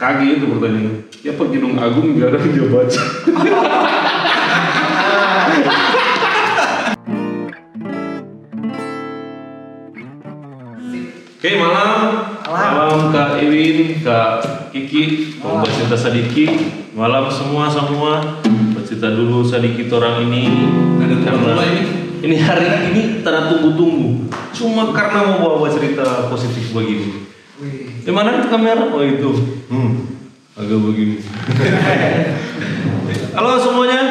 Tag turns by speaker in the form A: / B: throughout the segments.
A: Kaki itu pertanyaan. Ya Pak Gunung Agung jarang dia baca. Oke malam, malam Kak Ewin, Kak Kiki, Mbak Cinta Sadiki, malam semua semua. Bercerita dulu sedikit orang ini.
B: Ada tunggu-tunggu ini.
A: Ini hari ini tanda tunggu-tunggu. Cuma karena mau bawa cerita positif begini. Di mana kamera? Oh itu. Hmm. Agak begini. Halo semuanya.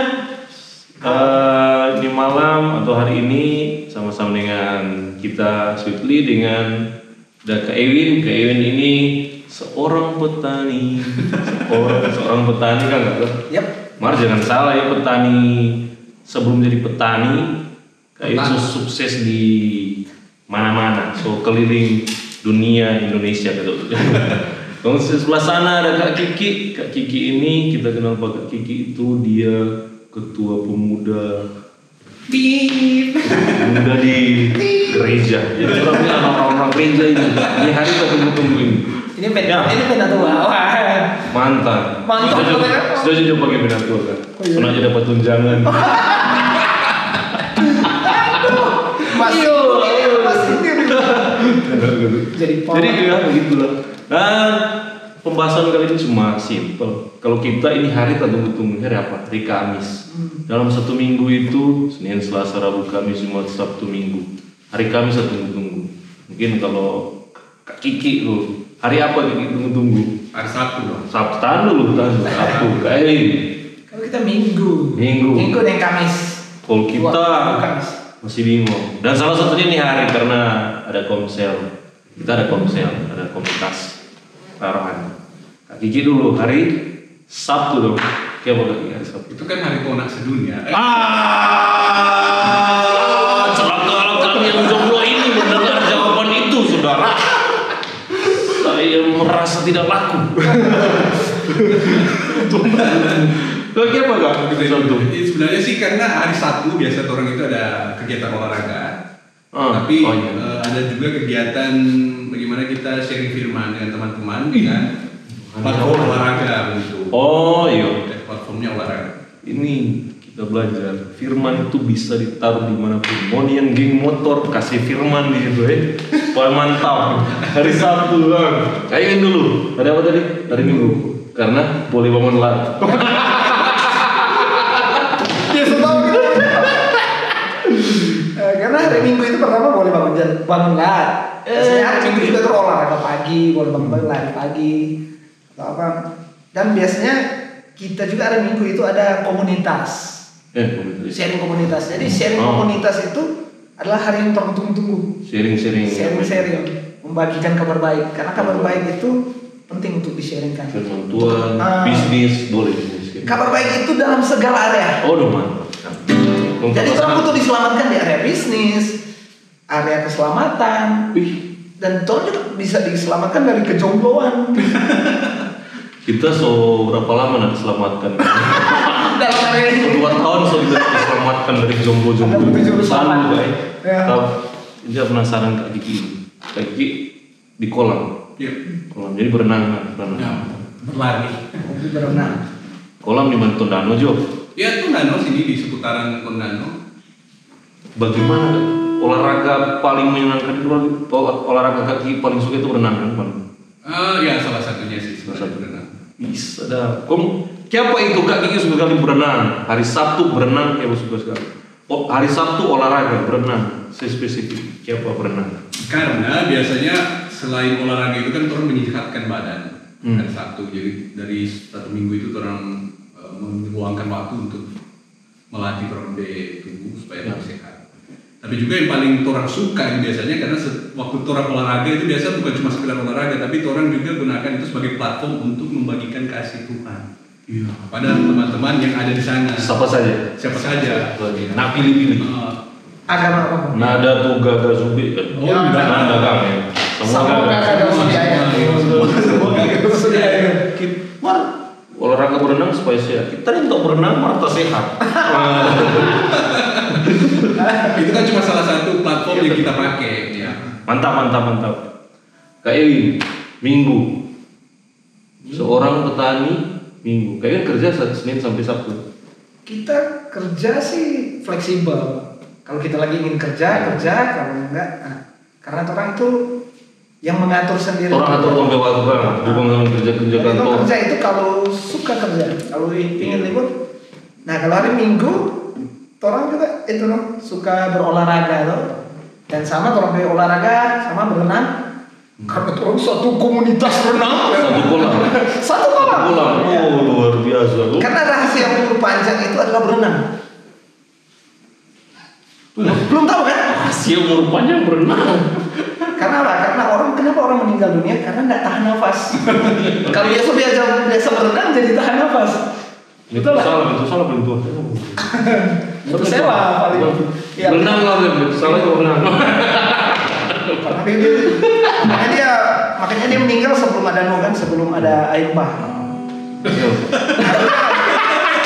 A: Eh, di malam atau hari ini sama-sama dengan kita Sweetly dengan dan Kak Ewin. Kak Ewin ini seorang petani. Seorang seorang petani kan enggak?
C: Yap.
A: Mar jangan salah ya petani sebelum jadi petani kayak itu
B: Petani.
A: sukses di mana-mana so keliling dunia Indonesia gitu. Kalau sebelah sana ada Kak Kiki, Kak Kiki ini kita kenal Pak Kak Kiki itu dia ketua pemuda
C: Bip.
A: pemuda di gereja. Jadi orang ini orang-orang gereja ini. Ini hari kita tunggu-tunggu ini.
C: Ini beda,
A: Ya.
C: ini beda tua. Wah.
A: Mantan.
C: Mantap,
A: Sudah sudah pakai benda tua kan.
C: Oh, iya.
A: Aja dapat tunjangan.
C: Masih, masih Jadi power.
A: Jadi ya begitulah. Nah, pembahasan kali ini cuma simple. Kalau kita ini hari tak tunggu-tunggu hari apa? Hari Kamis. Dalam satu minggu itu Senin, Selasa, Rabu, Kamis, Jumat, Sabtu, Minggu. Hari Kamis tak tunggu-tunggu. Mungkin kalau Kak Kiki lu hari apa Kiki tunggu-tunggu?
B: Hari Sabtu dong.
A: Sabtu tahan dulu, tahan dulu. Sabtu, kayak ini.
C: Kalau kita minggu.
A: Minggu.
C: Minggu dan Kamis.
A: Kalau kita
C: Dua- Kamis.
A: masih bingung. Dan salah satunya ini hari karena ada komsel. Kita ada komsel, ada komunitas arahan. Kak Kiki dulu hari Sabtu dong. Kak Kiki hari Sabtu?
B: Itu kan hari konak sedunia. Eh,
A: Ah, celaka kami yang jomblo ini mendengar jawaban itu, saudara. Saya merasa tidak laku. Kaki apa kak?
B: Sebenarnya sih karena hari Sabtu biasa orang itu ada kegiatan olahraga.
A: Ah,
B: Tapi
A: oh iya.
B: eh, ada juga kegiatan bagaimana kita sharing firman dengan teman-teman dengan platform olahraga begitu.
A: Oh iya.
B: Platformnya olahraga.
A: ini kita belajar firman itu bisa ditaruh di mana pun. Mau yang geng motor kasih firman di situ eh. Supaya mantap. Hari Sabtu bang kayaknya dulu. Ada apa tadi? Hari Minggu. Karena boleh bangun lat
C: pertama boleh bangun jam bangun lat. Biasanya hari Minggu juga tuh olahraga pagi, boleh bangun bangun lari pagi atau apa. Dan biasanya kita juga hari Minggu itu ada komunitas,
A: eh komunitas.
C: sharing komunitas. Jadi sharing
A: Oh.
C: komunitas itu adalah hari yang tertunggu-tunggu.
A: sharing sharing
C: Sharing-sharing, membagikan kabar baik. Karena kabar baik itu penting untuk di-sharingkan. Ah.
A: bisnis boleh bisnis
C: Kabar baik itu dalam segala area.
A: oh mantap
C: Jadi orang butuh diselamatkan di area bisnis, area keselamatan,
A: Wih,
C: dan Tuhan juga bisa diselamatkan dari kejombloan.
A: kita so berapa lama nak diselamatkan
C: Dalam area ini.
A: dua tahun sudah diselamatkan dari jomblo-jomblo Selalu,
C: selamat.
A: baik.
C: Ya.
A: Tahu, dia penasaran Kak Kiki. Kak Kiki di kolam,
B: Iya.
A: kolam jadi berenang, kan, berenang.
B: Ya, berlari.
C: Berenang.
A: Kolam di mana Tondano Jo?
B: Ya Tondano sini di seputaran Tondano.
A: Bagaimana olahraga paling menyenangkan itu ol- olahraga Kak Kiki paling suka itu berenang kan? Bang?
B: Ah ya salah satunya sih
A: Salah satu.
B: berenang.
A: Bisa dah. Kom, siapa itu Kak Kiki suka sekali berenang? Hari Sabtu berenang, kayak suka sekali. Oh, hari Sabtu olahraga berenang. Saya spesifik. Siapa berenang?
B: Karena biasanya selain olahraga itu kan orang menyehatkan badan
A: Hmm.
B: hari Sabtu. Jadi dari satu minggu itu orang eh, meluangkan waktu untuk melatih di tubuh supaya
A: Ya.
B: lebih sehat. Tapi juga yang paling orang suka ini biasanya karena waktu orang olahraga itu biasa bukan cuma sekedar olahraga, tapi orang juga gunakan itu sebagai platform untuk membagikan kasih Tuhan
A: Iya.
B: pada teman-teman yang ada di sana.
A: Siapa saja?
B: Siapa saja.
A: Nah pilih-pilih.
B: Eh,
C: Agama apa?
A: Nada tuh gagal zubi kan?
B: Oh.
A: Nada ya. Semua
C: dan saudara. Semua saudara.
A: Mar, olahraga berenang supaya sehat. Kita ini untuk berenang Marta sehat.
B: itu kan cuma salah satu platform yang kita pakai ya.
A: mantap, mantap, mantap. Kak Ewin, minggu. Seorang petani minggu. Kayaknya kerja Senin sampai Sabtu.
C: Kita kerja sih fleksibel. Kalau kita lagi ingin kerja, kerja. Kalau enggak, nah, karena orang itu yang mengatur sendiri.
A: Orang atur sampai waktu kan, bukan dengan kerja kerja kantor.
C: kalau kerja itu kalau suka kerja, kalau ingin libur. Nah kalau hari Minggu, orang juga itu loh suka berolahraga loh. Dan sama orang punya olahraga, sama berenang. Karena orang satu komunitas renang.
A: Satu kolam.
C: Satu kolam.
A: Oh luar biasa. Lu
C: Karena rahasia umur panjang itu adalah berenang. Belum tahu kan?
A: Rahasia umur panjang berenang.
C: Karena apa? Karena orang kenapa orang meninggal dunia? Karena nggak tahan nafas. Kalau biasa biasa biasa berenang jadi tahan nafas.
A: Itu salah, itu salah bentuk.
C: Itu sewa paling. Ya.
A: Berenang lah, itu salah itu berenang.
C: Tapi makanya dia makanya dia meninggal sebelum ada nogan sebelum ada air bah.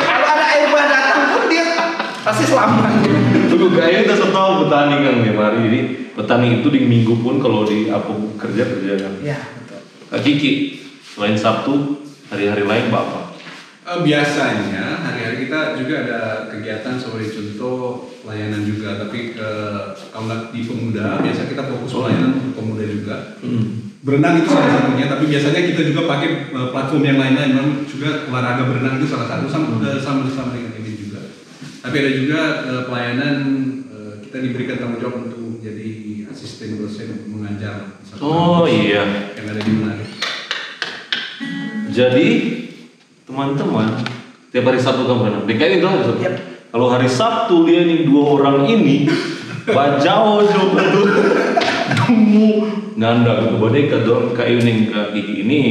C: Kalau ada air bah datang pun dia pasti selamat.
A: Tunggu kayaknya kita setahu petani kan ya mari ini petani itu di minggu pun kalau di apa kerja kerja kan.
C: Ya betul.
A: Kak Kiki selain Sabtu hari-hari lain bapak.
B: Eh, biasanya hari-hari kita juga ada kegiatan sebagai contoh pelayanan juga tapi ke kalau nggak di pemuda biasa kita fokus pelayanan untuk pemuda juga
A: Hmm.
B: berenang itu salah satunya tapi biasanya kita juga pakai eh, platform yang lain-lain memang juga olahraga berenang itu salah satu sama eh, sama sama dengan ini juga tapi ada juga eh, pelayanan eh, kita diberikan tanggung jawab untuk menjadi asisten dosen untuk mengajar
A: Oh iya.
B: yang ada di Manado.
A: Jadi teman-teman tiap hari Sabtu kan berenang. DKI itu hari Sabtu.
C: Yap.
A: Kalau hari Sabtu dia nih dua orang ini bajau coba tuh kamu nanda ke boneka dong kayak ini kak Kiki ini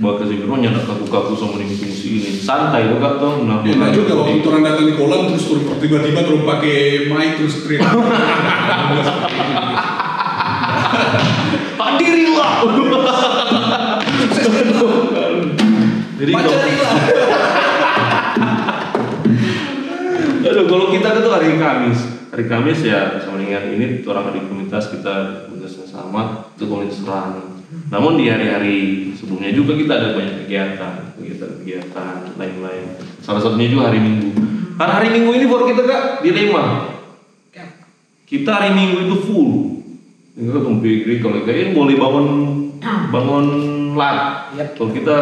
A: bawa ke sini nyanda kaku-kaku sama nih fungsi ini santai tuh kak tuh nah
B: Ya, nah juga waktu orang datang di kolam terus turun tiba-tiba terus pakai mic terus teriak.
A: hadirilah jadi
C: lah.
A: Aduh, kalau kita tuh hari Kamis, hari Kamis ya sama dengan ini tuh orang di komunitas kita komunitasnya sama, itu komunitas serang. Namun di hari-hari sebelumnya juga kita ada banyak kegiatan, kegiatan-kegiatan lain-lain. Salah satunya juga hari Minggu. Karena hari Minggu ini buat kita kak dilema. Kita hari Minggu itu full. Ini pikir kalau kayak boleh bangun bangun lat.
C: Yap.
A: Kalau kita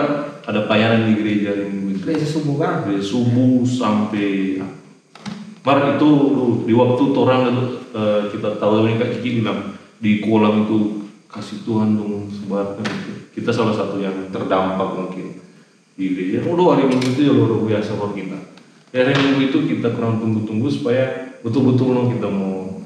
A: ada pelayanan di gereja Minggu itu
C: Gereja subuh kan.
A: dari subuh sampai Mar itu di waktu orang itu eh, kita tahu ini kak Kiki bilang di kolam itu kasih Tuhan dong sebarkan. Kita salah satu yang terdampak mungkin di gereja. Oh hari minggu itu ya luar biasa buat kita. Ya, hari minggu itu kita kurang tunggu-tunggu supaya betul-betul dong kita mau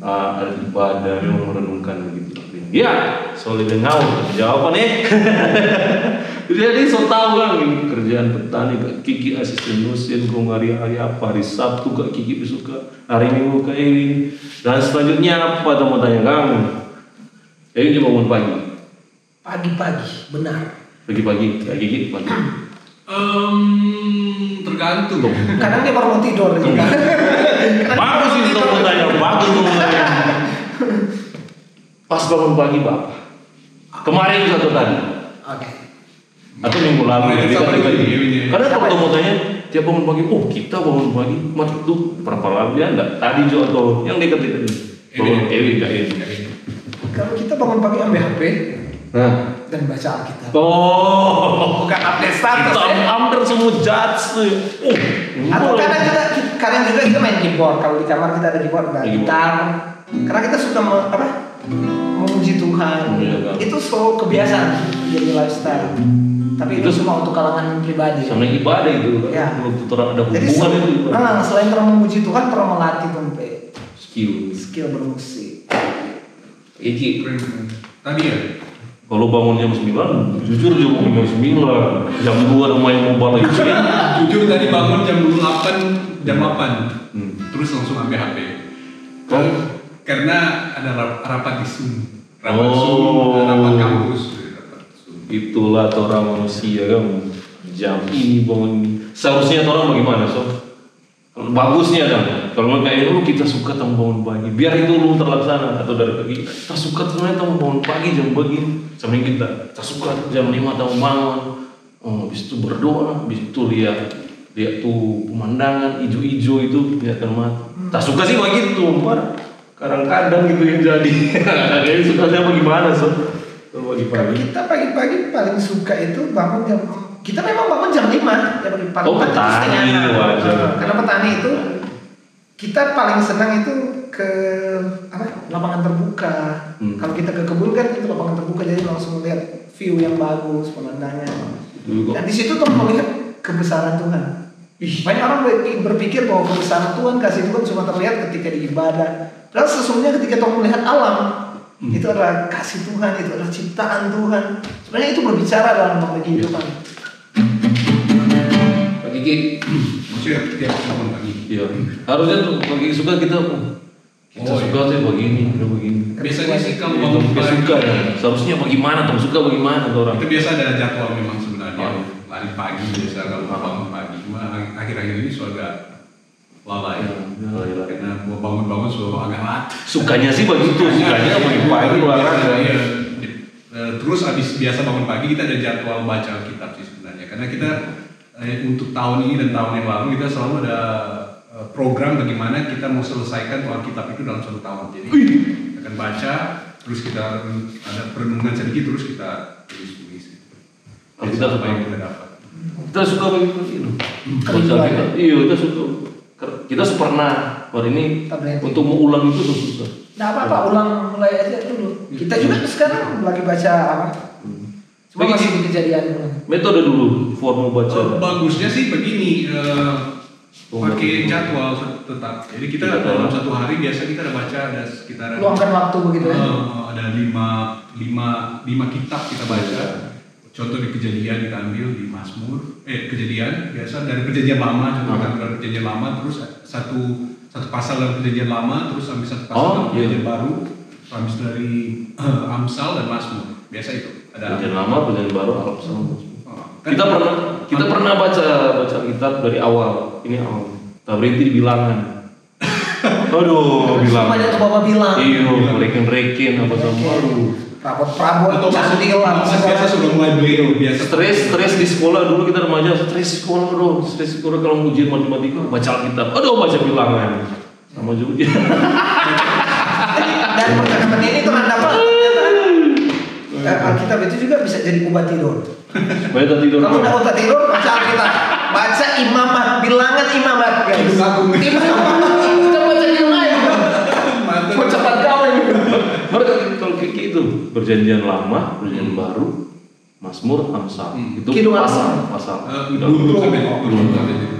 A: eh, ada ibadah memang merenungkan gitu. Ya, soalnya ngau jawabannya. Jadi so tahu kan ini kerjaan petani kak Kiki asisten dosen kong hari hari apa hari Sabtu kak Kiki besok kak hari Minggu kak ini dan selanjutnya apa tuh mau tanya kamu? Ini dia bangun pagi,
C: Pagi-pagi, benar.
A: pagi-pagi kak Kiki pagi.
B: Em, tergantung.
C: Kadang dia baru mau tidur gitu kan.
A: bagus ini tuh mau tanya, bagus tuh mau tanya. Pas bangun pagi bapak. Kemarin satu tadi
C: Oke.
A: Atau minggu lalu
B: Kemarin
A: jadi
B: juga ini.
A: Karena kalau kamu tanya tiap bangun pagi, oh kita bangun pagi, mas itu berapa lama dia enggak? Tadi Jo atau yang dekat ini? Bangun Ewi enggak ini?
C: Kalau kita bangun pagi ambil HP
A: Nah,
C: dan baca Alkitab.
A: oh,
C: Bukan update status
A: kita
C: ya.
A: hampir semua judge tuh. Oh,
C: Atau kadang juga kadang juga kita main keyboard. Kalau di kamar kita ada keyboard, ada gitar. Karena kita suka apa? memuji Tuhan.
A: Iya,
C: itu so kebiasaan jadi lifestyle. Tapi itu,
A: Itu-
C: cuma untuk kalangan pribadi.
A: sama ibadah itu,
C: Ya.
A: orang ada
C: Jadi
A: hubungan itu ibadah.
C: ah, selain pernah memuji Tuhan, pernah melatih sampai
A: skill.
C: skill bermusik.
A: Iki,
B: Keren, keren. Tadi ya.
A: kalau bangun jam 9, jujur jam bangun jam 9, jam 2 ada main mobile lagi.
B: Jujur tadi bangun jam 8, jam 8.
A: Hmm.
B: Terus langsung ambil HP.
A: Oh.
B: Karena ada rap- rapat di Zoom. Rapat
A: Oh.
B: Zoom, rapat kampus.
A: Itulah orang manusia kan jam ini bangun. Seharusnya orang bagaimana so? Bagusnya kan, kalau kayak lu kita suka tamu bangun pagi, biar itu lu terlaksana atau dari pagi. Kita suka sebenarnya tamu bangun pagi jam begini, sama kita. Kita suka jam 5 tamu bangun, oh, habis itu berdoa habis itu lihat lihat tuh pemandangan hijau-hijau itu lihat mati tak suka sih begitu kadang-kadang gitu yang jadi. Kayaknya sukanya bagaimana so kalau
C: Kalau
A: pagi-pagi
C: kita pagi-pagi paling suka itu bangun jam kita memang bangun jam 5 jam pagi
A: Oh, petani, wajar.
C: Karena petani itu kita paling senang itu ke apa lapangan terbuka.
A: Hmm.
C: Kalau kita ke kebun kan itu lapangan terbuka jadi langsung melihat view yang bagus pemandangan.
A: Dulu kok.
C: Dan di situ tuh melihat kebesaran Tuhan. Banyak orang ber- berpikir bahwa kebesaran Tuhan kasih Tuhan cuma terlihat ketika di ibadah. Padahal sesungguhnya ketika Tuhan melihat alam
A: Hmm.
C: itu adalah kasih Tuhan, itu adalah ciptaan Tuhan. Sebenarnya itu berbicara dalam nama kehidupan.
A: Pak Kiki
B: Maksudnya tiap
A: iya harusnya tuh pagi suka kita kita
B: Oh,
A: suka tuh begini kita begini
B: Biasanya sih kalau
A: Itu
B: bangun
A: kita
B: pagi
A: suka ya seharusnya bagaimana tuh suka bagaimana tuh orang
B: Itu biasa ada jadwal memang sebenarnya.
A: Oh.
B: Lari pagi biasa kalau bangun pagi. Cuma akhir-akhir ini sudah agak lalai.
A: Ya, ya, lalai.
B: Karena mau bangun-bangun sudah agak lat.
A: sukanya sih begitu sukanya pagi-pagi olahraga
B: Iya. Eh, Terus habis biasa bangun pagi kita ada jadwal baca Alkitab sih sebenarnya. Karena kita eh, untuk tahun ini dan tahun yang lalu kita selalu ada eh, program bagaimana kita mau selesaikan Alkitab itu dalam satu tahun. Jadi kita akan baca, terus kita ada perenungan sedikit, terus kita tulis-tulis.
A: Alkitab
B: apa yang
A: apa?
B: kita dapat.
A: kita suka begitu gitu Baca kita iya kita suka kita pernah hari ini
C: berhenti.
A: untuk mau ulang itu tuh susah
C: Nah apa-apa ulang mulai aja dulu. Kita juga sekarang lagi baca apa? Cuma
A: Bagi-
C: masih di kejadian
A: metode dulu formu baca
B: Eh, bagusnya sih begini,
A: Oh,
B: pakai jadwal tetap. Jadi kita
A: Jadwal.
B: dalam satu hari biasa kita ada baca ada sekitaran
C: Luangkan waktu begitu ya.
B: Eh, ada lima, lima, lima kitab kita baca. Contoh di kejadian kita ambil di Mazmur, eh kejadian biasa dari perjanjian lama, contoh kita ambil dari perjanjian lama, terus satu satu pasal dari perjanjian lama, terus ambil satu pasal
A: Oh,
B: dari
A: iya.
B: perjanjian baru, terus habis dari eh, Amsal dan Mazmur, biasa itu. Ada.
A: perjanjian lama perjanjian baru Alkitab
B: Oh, kan-
A: kita pernah kita pernah baca baca kitab dari awal. Ini awal. Tak berhenti di bilangan. Aduh bilangan.
C: Banyak tuh bapak bilang.
A: iya reken reken apa sama aduh
C: Prabot-prabot,
B: atau masuk
C: candil apa
B: mas biasa sudah mulai beli biasa
A: stres stres di sekolah dulu kita remaja stres di sekolah bro stres di sekolah kalau ujian matematika baca Alkitab aduh baca bilangan sama juga
C: Dan percakapan ini tuh anda apa? Eh, Alkitab itu juga bisa jadi obat tidur.
A: banyak tidur
C: Kalau udah obat tidur, baca Alkitab. Baca imamat, bilangan imamat guys. Imamat. Kita baca bilangan.
B: Mantap.
C: Mau cepat kau ini.
A: mereka kalau kayak gitu perjanjian lama perjanjian baru Mazmur Amsal
B: Hmm.
A: itu
C: Kidung
A: pasal pasal
B: Eh, Dulu situ.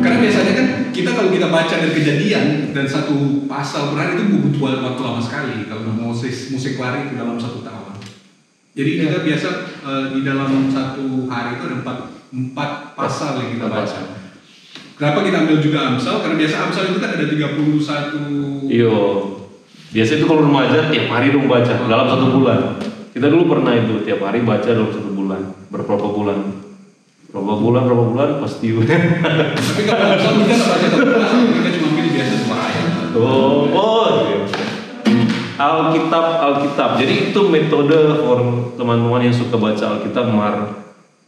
B: Karena biasanya kan kita kalau kita baca dari kejadian dan satu pasal per hari itu butuh waktu lama sekali kalau Moses musik lari itu dalam satu tahun. Jadi kita biasa eh, di dalam satu hari itu ada empat empat pasal yang kita baca. Kenapa kita ambil juga Amsal? Karena biasa Amsal itu kan ada 31
A: Iyo. Biasa itu kalau remaja tiap hari dong baca dalam satu bulan. Kita dulu pernah itu tiap hari baca dalam satu bulan. Berapa bulan? Berapa bulan? Berapa bulan? Pasti.
B: Tapi kalau kita nggak baca kita cuma ambil biasa dua ayat.
A: oh, oh. iya. Alkitab, Alkitab. Jadi itu metode for teman-teman yang suka baca Alkitab mar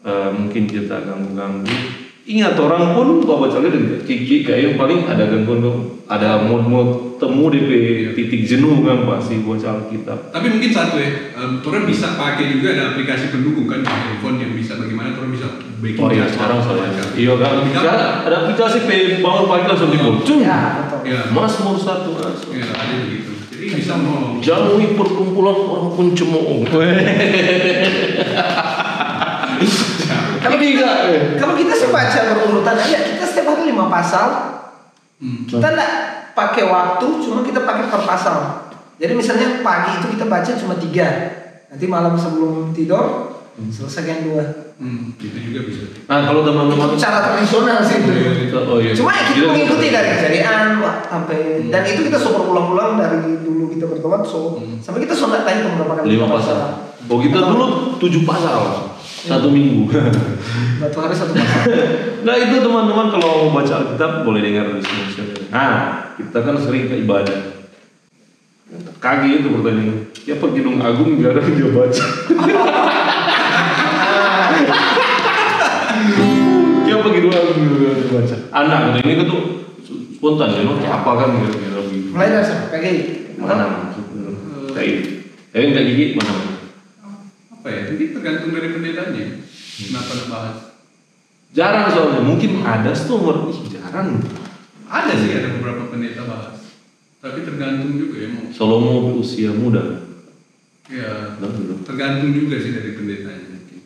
A: eh, mungkin kita ganggu-ganggu. Ingat orang pun kalau baca Alkitab kiki kayak yang paling ada gangguan ada mood-mood temu di titik jenuh kan pasti baca Alkitab.
B: Tapi mungkin satu ya, um, Torah bisa pakai juga ada aplikasi pendukung kan di handphone yang bisa bagaimana Torah bisa bikin
A: Oh iya sekarang
B: baca.
A: soalnya. Iya kan. Sekarang
B: kan-
A: ada aplikasi pe bangun pagi langsung di cung.
C: Ya, betul.
B: Ya,
A: Mazmur satu masuk.
B: ya ada begitu. Jadi bisa mau
A: Jauhi perkumpulan orang pencemooh.
C: Kalau kita, kalau kita sih baca berurutan aja, kita setiap hari lima pasal.
B: Hmm.
C: Kita enggak pakai waktu, cuma kita pakai per pasal. Jadi misalnya pagi itu kita baca cuma tiga, nanti malam sebelum tidur selesaikan dua.
B: Hmm, itu juga bisa.
A: Nah kalau teman-teman
C: Itu cara tradisional sih itu.
A: Oh iya.
C: Cuma kita
A: Iya.
C: mengikuti dari kejadian sampai dan itu kita super ulang-ulang dari dulu kita bertobat so
B: Hmm.
C: sampai kita sholat lagi beberapa kali
A: lima pasal. Oh kita dulu tujuh pasal satu minggu.
C: Satu hari satu masa
A: nah itu teman-teman kalau mau baca Alkitab boleh dengar di sini nah kita kan sering ke ibadah. Kaki itu pertanyaan. Ya pergi dong agung gak ada dia baca. Ya pergi dong agung gak ada baca. Anak itu ini tuh spontan ya nanti apa kan gitu
C: mulai dari kaki gitu.
A: mana kayak kayak gigit mana?
B: Apa ya? Ini tergantung dari pendetanya. Kenapa lu bahas?
A: Jarang soalnya. Mungkin ada tuh umur ih jarang.
B: Ada sih ada beberapa pendeta bahas. Tapi tergantung juga ya mau
A: Salomo usia muda.
B: Ya tergantung juga sih dari pendetanya mungkin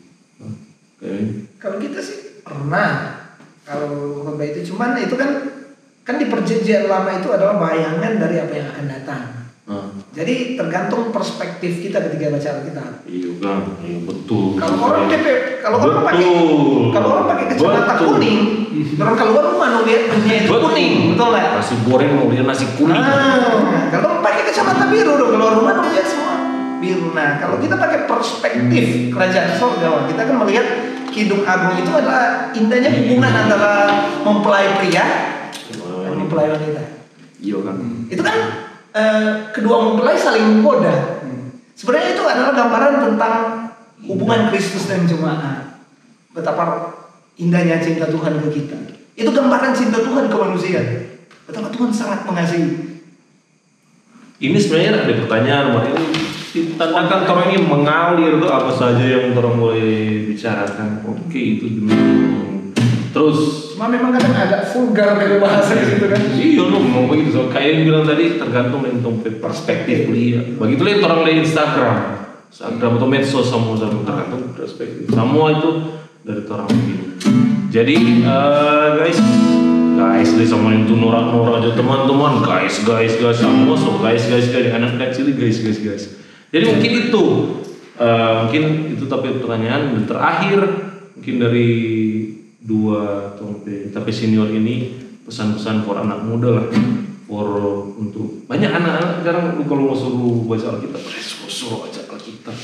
A: Kayak
C: Kalau kita sih pernah. Kalau khotbah itu. Cuman itu kan kan di perjanjian lama itu adalah bayangan dari apa yang akan datang.
A: Ah,
C: Jadi tergantung perspektif kita ketika baca Alkitab.
A: iya kan iya betul
C: Kalau orang TP, kalau orang pakai kalau orang pakai kacamata kuning, orang keluar rumah lihatnya itu
A: Betul.
C: kuning, betul nggak?
A: nasi goreng mau lihat nasi kuning
C: Ah, kalau pakai kacamata biru dong keluar rumah lihat semua biru. Nah, kalau kita pakai perspektif kerajaan surga, kita kan melihat Kidung Agung itu adalah indahnya hubungan antara mempelai pria dan mempelai wanita.
A: iya kan
C: Itu kan eh, kedua mempelai saling menggoda. Sebenarnya itu adalah gambaran tentang hubungan Kristus dan jemaat. Betapa indahnya cinta Tuhan ke kita. Itu gambaran cinta Tuhan ke manusia. Betapa Tuhan sangat mengasihi.
A: ini sebenarnya ada pertanyaan Mar. ini ditandakan orang ini mengalir tuh apa saja yang orang boleh bicarakan oke itu dulu terus
C: Cuma memang kadang agak vulgar dari bahasa di situ kan.
A: Iya lu mau begitu so, kayak yang bilang tadi tergantung dari tempat perspektif dia. Begitu lihat orang dari Instagram, Instagram atau medsos semua sama tergantung perspektif. Semua itu dari orang begini. Jadi eh, guys, guys dari sama itu norak-norak aja teman-teman, guys, guys, guys, semua so guys, guys, guys, anak kecil guys, guys, guys. Jadi mungkin itu, eh, mungkin itu tapi pertanyaan dan terakhir mungkin dari dua tompe tapi senior ini pesan-pesan for anak muda lah. For untuk banyak anak-anak sekarang lu kalau mau suruh baca Alkitab suruh, suruh baca Alkitab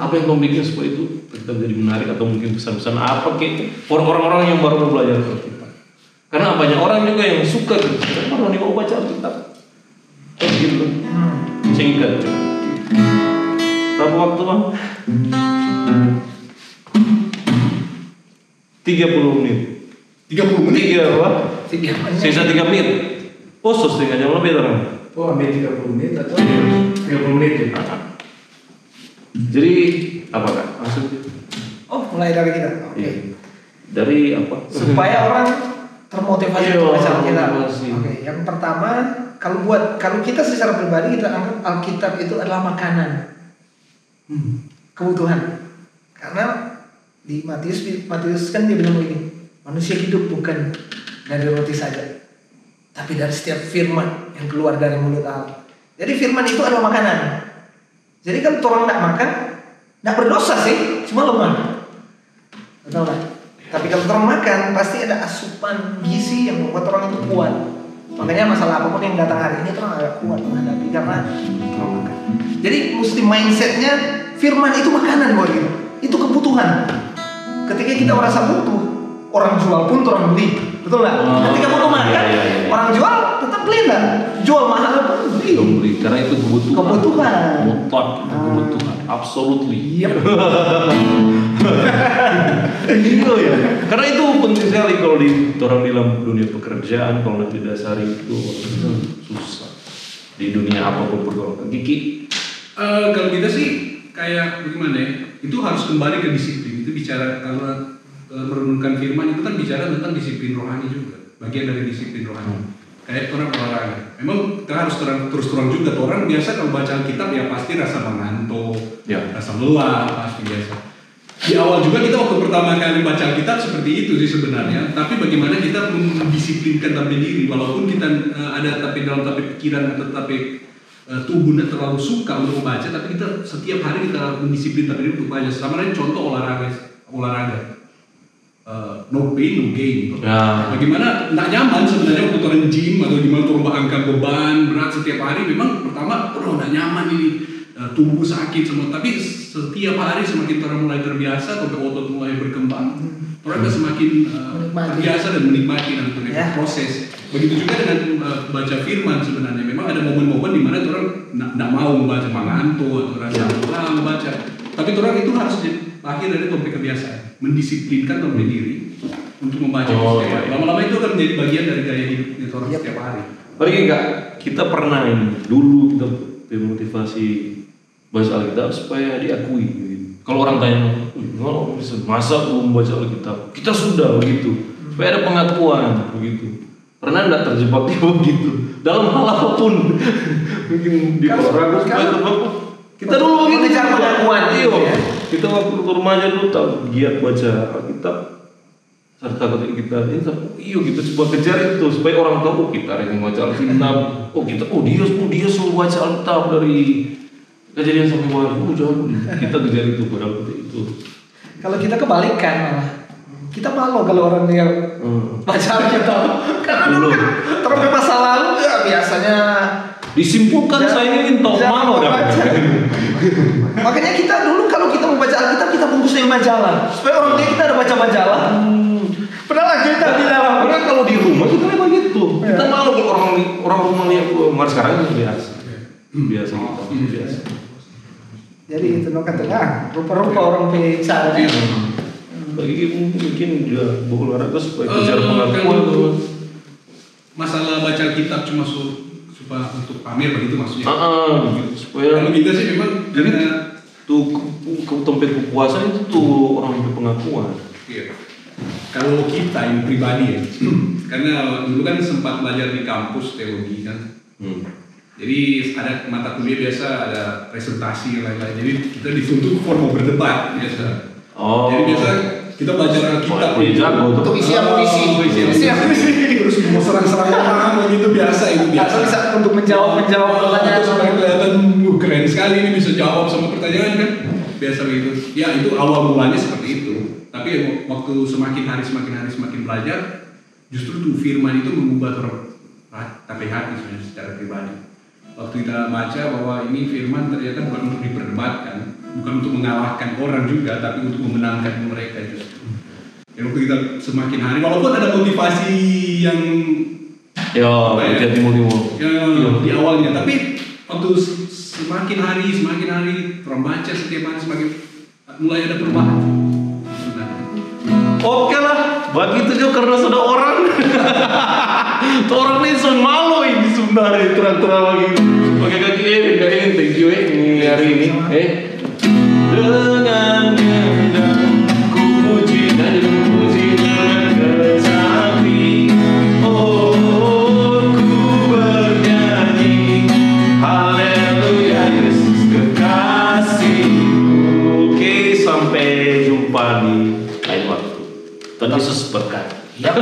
A: apa yang kamu bikin supaya itu Alkitab jadi menarik atau mungkin pesan-pesan apa kayak for orang-orang yang baru belajar Alkitab karena banyak orang juga yang suka gitu. Kenapa nih mau baca Alkitab kayak gitu. Singkat. Berapa waktu bang 30 menit
B: 30 menit
A: Tiga apa?
C: Tiga menit.
A: Sisa 3 menit. Oh, so setengah jam lebih orang.
C: Oh, ambil 30 menit atau 30 menit ya?
A: Jadi apa kan? Langsung.
C: Oh, mulai dari kita. Oke.
A: Iya. Dari apa?
C: Supaya orang termotivasi
A: Iya,
C: untuk baca Alkitab.
A: motivasi.
C: Oke, yang pertama kalau buat kalau kita secara pribadi kita anggap Alkitab itu adalah makanan. Kebutuhan. Karena di Matius Matius kan dia bilang begini, manusia hidup bukan dari roti saja, tapi dari setiap firman yang keluar dari mulut Allah. Jadi firman itu adalah makanan. Jadi kalau orang tidak makan, tidak berdosa sih, cuma lemah. Betul nggak? Tapi kalau orang makan, pasti ada asupan gizi yang membuat orang itu kuat. Makanya masalah apa pun yang datang hari ini orang agak kuat menghadapi karena orang makan. Jadi mesti mindsetnya firman itu makanan buat kita. Itu kebutuhan. Ketika kita merasa butuh, orang jual pun orang beli. Betul nggak?
A: Oh,
C: Ketika butuh makan,
A: iya, iya, iya.
C: orang jual tetap beli nggak? Jual mahal pun beli.
A: Dong beli karena itu kebutuhan.
C: Kebutuhan.
A: Mutlak itu kebutuhan. Absolutely.
C: Iya.
A: Iya ya. Karena itu penting sekali kalau di orang dalam dunia pekerjaan kalau nanti dasari itu susah. Di dunia apa pun pergaulan. Kiki.
B: Eh, kalau kita sih kayak bagaimana ya? Itu harus kembali ke disiplin. Itu bicara kalau eh, merenungkan firman itu kan bicara tentang disiplin rohani juga. Bagian dari disiplin rohani. Kayak orang olahraga. Memang kita harus terang, terus terang juga. Orang biasa kalau baca Alkitab ya pasti rasa mengantuk,
A: Ya.
B: rasa lelah, pasti biasa. Di awal juga kita waktu pertama kali baca Alkitab seperti itu sih sebenarnya. Tapi bagaimana kita mendisiplinkan tapi diri, walaupun kita eh, ada tapi dalam tapi pikiran atau tapi eh, tubuh tidak terlalu suka untuk membaca, tapi kita setiap hari kita mendisiplin tapi diri untuk baca. Sama lain contoh olahraga, olahraga. Eh, no pain, no gain.
A: Ya.
B: Bagaimana tidak nyaman sebenarnya waktu orang gym atau gimana turun angkat beban berat setiap hari memang pertama oh tidak nyaman ini eh, tubuh sakit semua tapi setiap hari semakin orang mulai terbiasa atau otot mulai berkembang orang akan semakin
C: Menikmati.
B: terbiasa dan menikmati dan
C: Ya.
B: proses begitu juga dengan eh, baca firman sebenarnya memang ada momen-momen di mana orang tidak mau membaca mengantuk atau rasa lelah membaca tapi orang itu harus lahir dari topik kebiasaan, mendisiplinkan topik diri untuk membaca
A: Oh,
B: setiap hari.
A: iya.
B: Lama-lama itu akan menjadi bagian dari gaya hidup orang
C: Yep.
B: setiap hari.
A: Apalagi enggak, kita pernah ini dulu kita memotivasi baca Alkitab supaya diakui. Gitu. Kalau orang tanya, "Wih, kalau bisa masa belum baca Alkitab? Kita sudah begitu. Supaya ada pengakuan begitu. Pernah enggak terjebak di begitu? Dalam hal apa pun, mungkin di supaya
C: kalau-
A: terjebak. Kita dulu begitu.
C: Mengejar pengakuan
A: Iya.
C: ya.
A: Kita waktu remaja dulu tahu giat baca Alkitab serta ketika kita ini iya kita coba kejar itu supaya orang tahu oh, kita yang baca Alkitab oh kita oh dia oh dia selalu baca Alkitab dari kejadian sampai wahyu oh jago dia. kita kejar itu padahal kita itu
C: Kalau kita kebalikan malah. Kita malu kalau orang yang
A: hmm.
C: baca Alkitab. Karena dulu kan terlalu masa lalu ya biasanya
A: disimpulkan
C: Jangan-
A: saya ini
C: jangan
A: malu dah
C: membaca. Makanya kita dulu kalau kita mau baca Alkitab kita bungkusnya majalah supaya orang lihat kita ada baca majalah. Padahal kita di dalam.
A: karena kalau di rumah kita memang gitu
C: Iya.
A: kita malu kalau orang orang rumah lihat nggak sekarang itu biasa biasa kita biasa
C: Jadi itu no kata ah, rupa-rupa orang bicara.
B: Iya.
A: Bagi mungkin dia berolahraga supaya kejar
B: Eh,
A: pengakuan
B: kalau masalah baca kitab cuma su, supaya untuk pamer begitu maksudnya.
A: Ah, ah, supaya
B: Kalau kita sih memang karena
A: tuh ke, ke tempat kepuasan itu tuh orang punya pengakuan.
B: Iya. Kalau kita yang pribadi ya, karena dulu kan sempat belajar di kampus teologi kan,
A: Hmm.
B: jadi ada mata kuliah biasa ada presentasi dan lain-lain. Jadi kita dituntut formal berdebat biasa.
A: Oh.
B: Jadi biasa kita belajar Alkitab
A: Wah, dia jago tuh.
C: Untuk isi amunisi.
B: Oh, isi
C: Isi amunisi.
B: Terus mau serang-serang orang begitu biasa itu biasa.
C: Atau bisa untuk menjawab menjawab pertanyaan.
B: Atau supaya kelihatan "Wuh, keren sekali ini bisa jawab sama pertanyaan kan biasa begitu ya itu awal mulanya seperti itu tapi waktu semakin hari semakin hari semakin belajar justru tuh firman itu mengubah orang tapi hati sebenarnya secara pribadi waktu kita baca bahwa ini firman ternyata bukan untuk diperdebatkan bukan untuk mengalahkan orang juga tapi untuk memenangkan mereka justru ya waktu kita semakin hari walaupun ada motivasi yang
A: Yo,
B: Apa ya?
A: jadi timur
B: Ya, di awalnya, tapi waktu se- semakin hari, semakin hari, orang baca setiap hari semakin mulai ada perubahan. Nah,
A: Oke lah, begitu juga karena sudah orang. Tuh orang ini sun malu ini sebenarnya terang-terang lagi. Pakai kaki eh, enggak ini thank you eh ini hari ini. Eh. Sampai jumpa di lain waktu. Tuhan Yesus berkati.
C: Yap.